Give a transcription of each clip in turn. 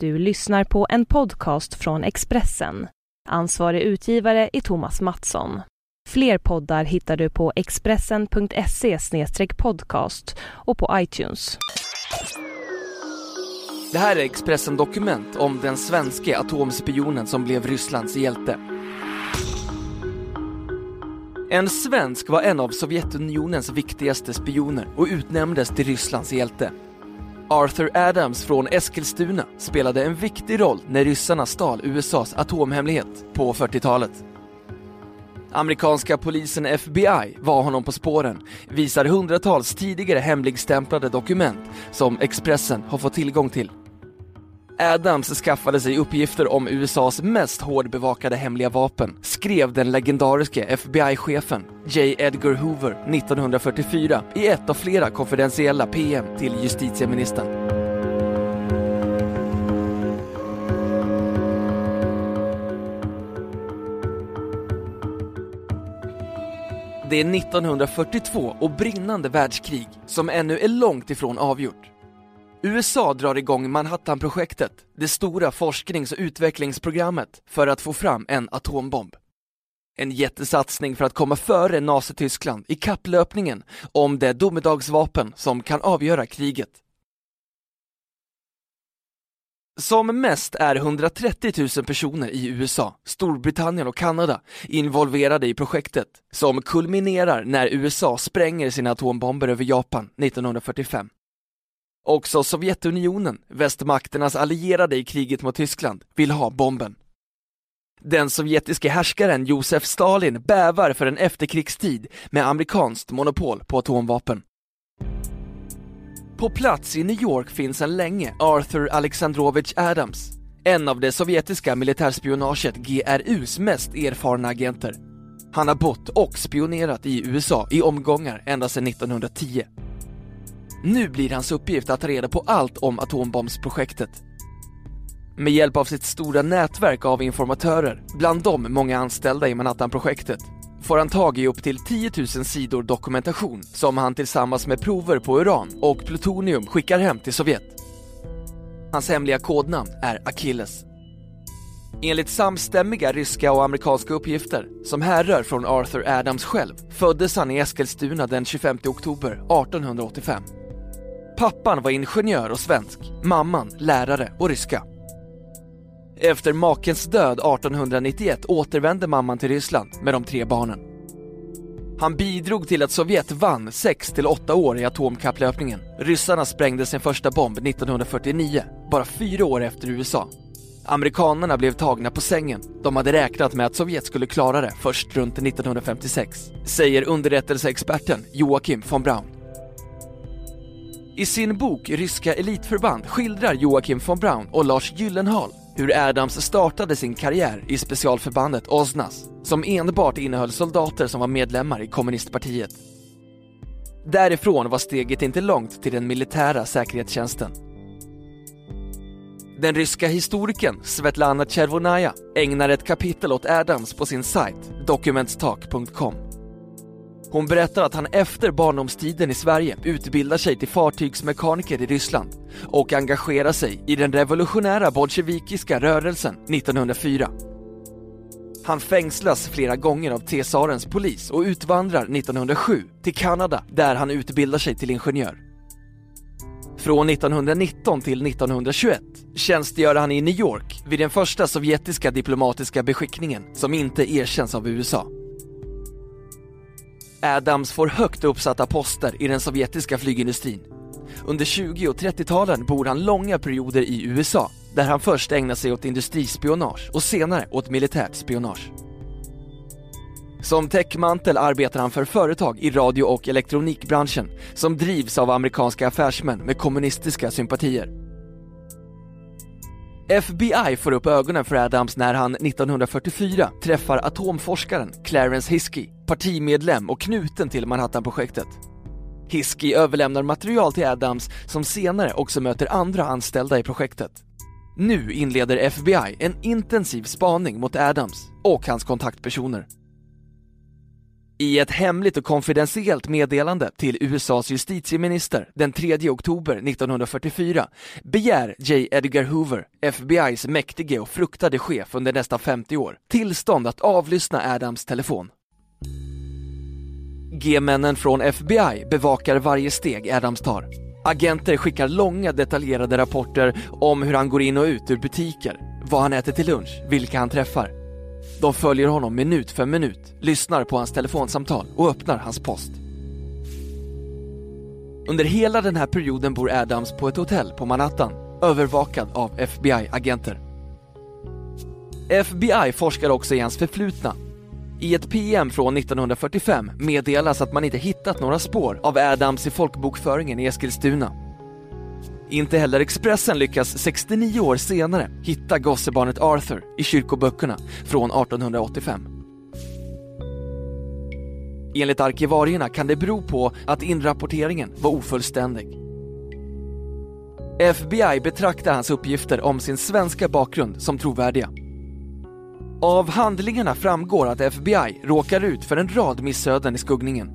Du lyssnar på en podcast från Expressen. Ansvarig utgivare är Thomas Mattsson. Fler poddar hittar du på expressen.se podcast och på iTunes. Det här är Expressen Dokument om den svenska atomspionen som blev Rysslands hjälte. En svensk var en av Sovjetunionens viktigaste spioner och utnämndes till Rysslands hjälte. Arthur Adams från Eskilstuna spelade en viktig roll när ryssarna stal USAs atomhemlighet på 40-talet. Amerikanska polisen FBI var honom på spåren, visar hundratals tidigare hemligstämplade dokument som Expressen har fått tillgång till. Adams skaffade sig uppgifter om USAs mest hårdbevakade hemliga vapen, skrev den legendariske FBI-chefen J. Edgar Hoover 1944 i ett av flera konfidentiella PM till justitieministern. Det är 1942 och brinnande världskrig som ännu är långt ifrån avgjort. USA drar igång Manhattanprojektet, det stora forsknings och utvecklingsprogrammet för att få fram en atombomb. En jättesatsning för att komma före Nazityskland i kapplöpningen om det domedagsvapen som kan avgöra kriget. Som mest är 130 000 personer i USA, Storbritannien och Kanada involverade i projektet som kulminerar när USA spränger sina atombomber över Japan 1945. Också Sovjetunionen, västmakternas allierade i kriget mot Tyskland, vill ha bomben. Den sovjetiske härskaren Josef Stalin bävar för en efterkrigstid med amerikanskt monopol på atomvapen. På plats i New York finns sedan länge Arthur Alexandrovich Adams, en av det sovjetiska militärspionaget GRUs mest erfarna agenter. Han har bott och spionerat i USA i omgångar ända sedan 1910. Nu blir hans uppgift att ta reda på allt om atombombsprojektet. Med hjälp av sitt stora nätverk av informatörer, bland dem många anställda i Manhattanprojektet, får han tag i upp till 10 000 sidor dokumentation som han tillsammans med prover på uran och plutonium skickar hem till Sovjet. Hans hemliga kodnamn är Achilles. Enligt samstämmiga ryska och amerikanska uppgifter, som härrör från Arthur Adams själv, föddes han i Eskilstuna den 25 oktober 1885. Pappan var ingenjör och svensk, mamman lärare och ryska. Efter makens död 1891 återvände mamman till Ryssland med de tre barnen. Han bidrog till att Sovjet vann 6-8 år i atomkapplöpningen. Ryssarna sprängde sin första bomb 1949, bara fyra år efter USA. Amerikanerna blev tagna på sängen. De hade räknat med att Sovjet skulle klara det först runt 1956, säger underrättelseexperten Joakim von Braun. I sin bok Ryska elitförband skildrar Joakim von Braun och Lars Gyllenhaal hur Adams startade sin karriär i specialförbandet Osnas, som enbart innehöll soldater som var medlemmar i kommunistpartiet. Därifrån var steget inte långt till den militära säkerhetstjänsten. Den ryska historikern Svetlana Chervonaja ägnar ett kapitel åt Adams på sin sajt documentstalk.com. Hon berättar att han efter barndomstiden i Sverige utbildar sig till fartygsmekaniker i Ryssland och engagerar sig i den revolutionära bolsjevikiska rörelsen 1904. Han fängslas flera gånger av Tsarens polis och utvandrar 1907 till Kanada där han utbildar sig till ingenjör. Från 1919 till 1921 tjänstgör han i New York vid den första sovjetiska diplomatiska beskickningen som inte erkänns av USA. Adams får högt uppsatta poster i den sovjetiska flygindustrin. Under 20 och 30-talen bor han långa perioder i USA, där han först ägnar sig åt industrispionage och senare åt militärt spionage. Som täckmantel arbetar han för företag i radio och elektronikbranschen som drivs av amerikanska affärsmän med kommunistiska sympatier. FBI får upp ögonen för Adams när han 1944 träffar atomforskaren Clarence Hiskey, partimedlem och knuten till Manhattanprojektet. Hiskey överlämnar material till Adams som senare också möter andra anställda i projektet. Nu inleder FBI en intensiv spaning mot Adams och hans kontaktpersoner. I ett hemligt och konfidentiellt meddelande till USAs justitieminister den 3 oktober 1944 begär J. Edgar Hoover, FBIs mäktige och fruktade chef under nästan 50 år, tillstånd att avlyssna Adams telefon. G-männen från FBI bevakar varje steg Adams tar. Agenter skickar långa detaljerade rapporter om hur han går in och ut ur butiker, vad han äter till lunch, vilka han träffar. De följer honom minut för minut, lyssnar på hans telefonsamtal och öppnar hans post. Under hela den här perioden bor Adams på ett hotell på Manhattan, övervakad av FBI-agenter. FBI forskar också i hans förflutna. I ett PM från 1945 meddelas att man inte hittat några spår av Adams i folkbokföringen i Eskilstuna. Inte heller Expressen lyckas 69 år senare hitta gossebarnet Arthur i kyrkoböckerna från 1885. Enligt arkivarierna kan det bero på att inrapporteringen var ofullständig. FBI betraktar hans uppgifter om sin svenska bakgrund som trovärdiga. Av handlingarna framgår att FBI råkar ut för en rad missöden i skuggningen.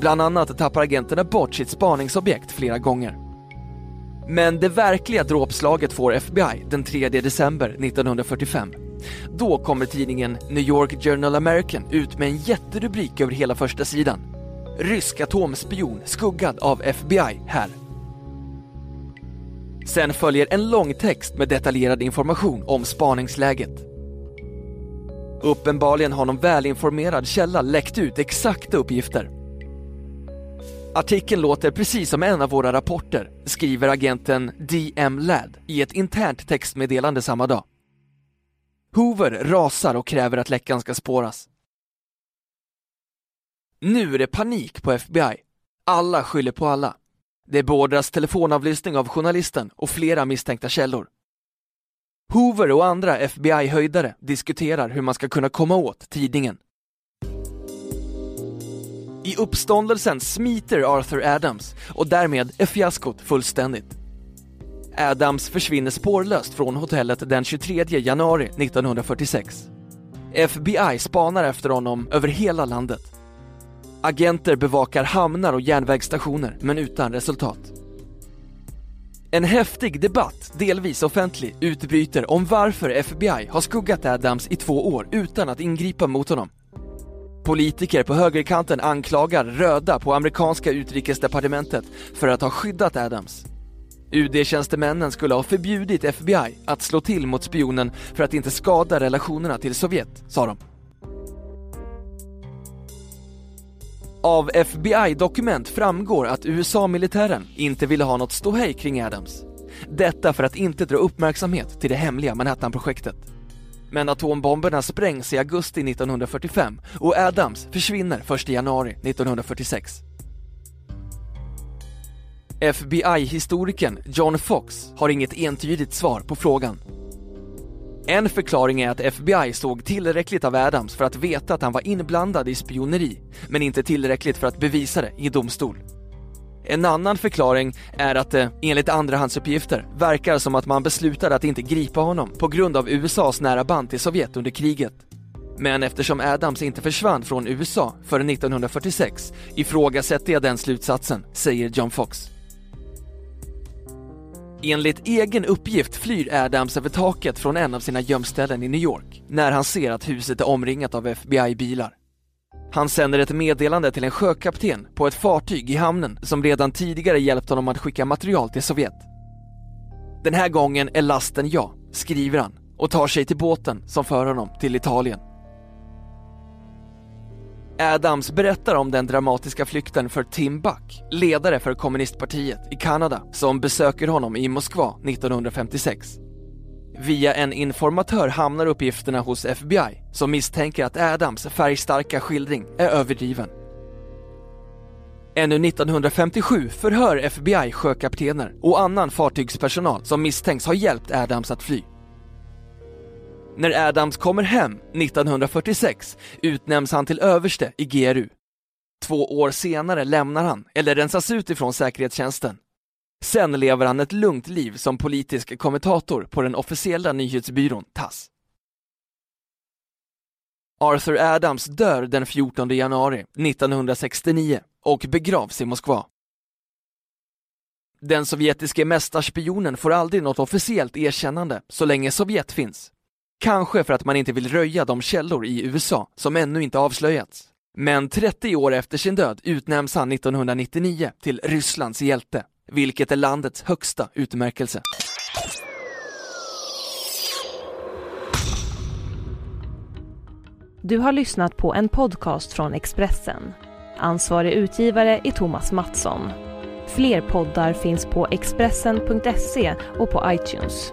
Bland annat tappar agenterna bort sitt spaningsobjekt flera gånger. Men det verkliga dråpslaget får FBI den 3 december 1945. Då kommer tidningen New York Journal American ut med en jätterubrik över hela första sidan. Rysk atomspion skuggad av FBI här. Sen följer en lång text med detaljerad information om spaningsläget. Uppenbarligen har någon välinformerad källa läckt ut exakta uppgifter. Artikeln låter precis som en av våra rapporter, skriver agenten DM Ladd i ett internt textmeddelande samma dag. Hoover rasar och kräver att läckan ska spåras. Nu är det panik på FBI. Alla skyller på alla. Det beordras telefonavlyssning av journalisten och flera misstänkta källor. Hoover och andra FBI-höjdare diskuterar hur man ska kunna komma åt tidningen. I uppståndelsen smiter Arthur Adams och därmed är fiaskot fullständigt. Adams försvinner spårlöst från hotellet den 23 januari 1946. FBI spanar efter honom över hela landet. Agenter bevakar hamnar och järnvägsstationer men utan resultat. En häftig debatt, delvis offentlig, utbryter om varför FBI har skuggat Adams i två år utan att ingripa mot honom. Politiker på högerkanten anklagar röda på amerikanska utrikesdepartementet för att ha skyddat Adams. UD-tjänstemännen skulle ha förbjudit FBI att slå till mot spionen för att inte skada relationerna till Sovjet, sa de. Av FBI-dokument framgår att USA-militären inte ville ha något ståhej kring Adams. Detta för att inte dra uppmärksamhet till det hemliga Manhattan-projektet. Men atombomberna sprängs i augusti 1945 och Adams försvinner 1 januari 1946. FBI-historikern John Fox har inget entydigt svar på frågan. En förklaring är att FBI såg tillräckligt av Adams för att veta att han var inblandad i spioneri, men inte tillräckligt för att bevisa det i domstol. En annan förklaring är att det, enligt andrahandsuppgifter, verkar som att man beslutade att inte gripa honom på grund av USAs nära band till Sovjet under kriget. Men eftersom Adams inte försvann från USA förrän 1946 ifrågasätter jag den slutsatsen, säger John Fox. Enligt egen uppgift flyr Adams över taket från en av sina gömställen i New York när han ser att huset är omringat av FBI-bilar. Han sänder ett meddelande till en sjökapten på ett fartyg i hamnen som redan tidigare hjälpt honom att skicka material till Sovjet. Den här gången är lasten ja, skriver han och tar sig till båten som för honom till Italien. Adams berättar om den dramatiska flykten för Tim Buck, ledare för kommunistpartiet i Kanada, som besöker honom i Moskva 1956. Via en informatör hamnar uppgifterna hos FBI som misstänker att Adams färgstarka skildring är överdriven. Ännu 1957 förhör FBI sjökaptener och annan fartygspersonal som misstänks ha hjälpt Adams att fly. När Adams kommer hem 1946 utnämns han till överste i GRU. Två år senare lämnar han, eller rensas ut ifrån säkerhetstjänsten. Sen lever han ett lugnt liv som politisk kommentator på den officiella nyhetsbyrån TASS. Arthur Adams dör den 14 januari 1969 och begravs i Moskva. Den sovjetiske mästarspionen får aldrig något officiellt erkännande så länge Sovjet finns. Kanske för att man inte vill röja de källor i USA som ännu inte avslöjats. Men 30 år efter sin död utnämns han 1999 till Rysslands hjälte, vilket är landets högsta utmärkelse. Du har lyssnat på en podcast från Expressen. Ansvarig utgivare är Thomas Mattsson. Fler poddar finns på Expressen.se och på iTunes.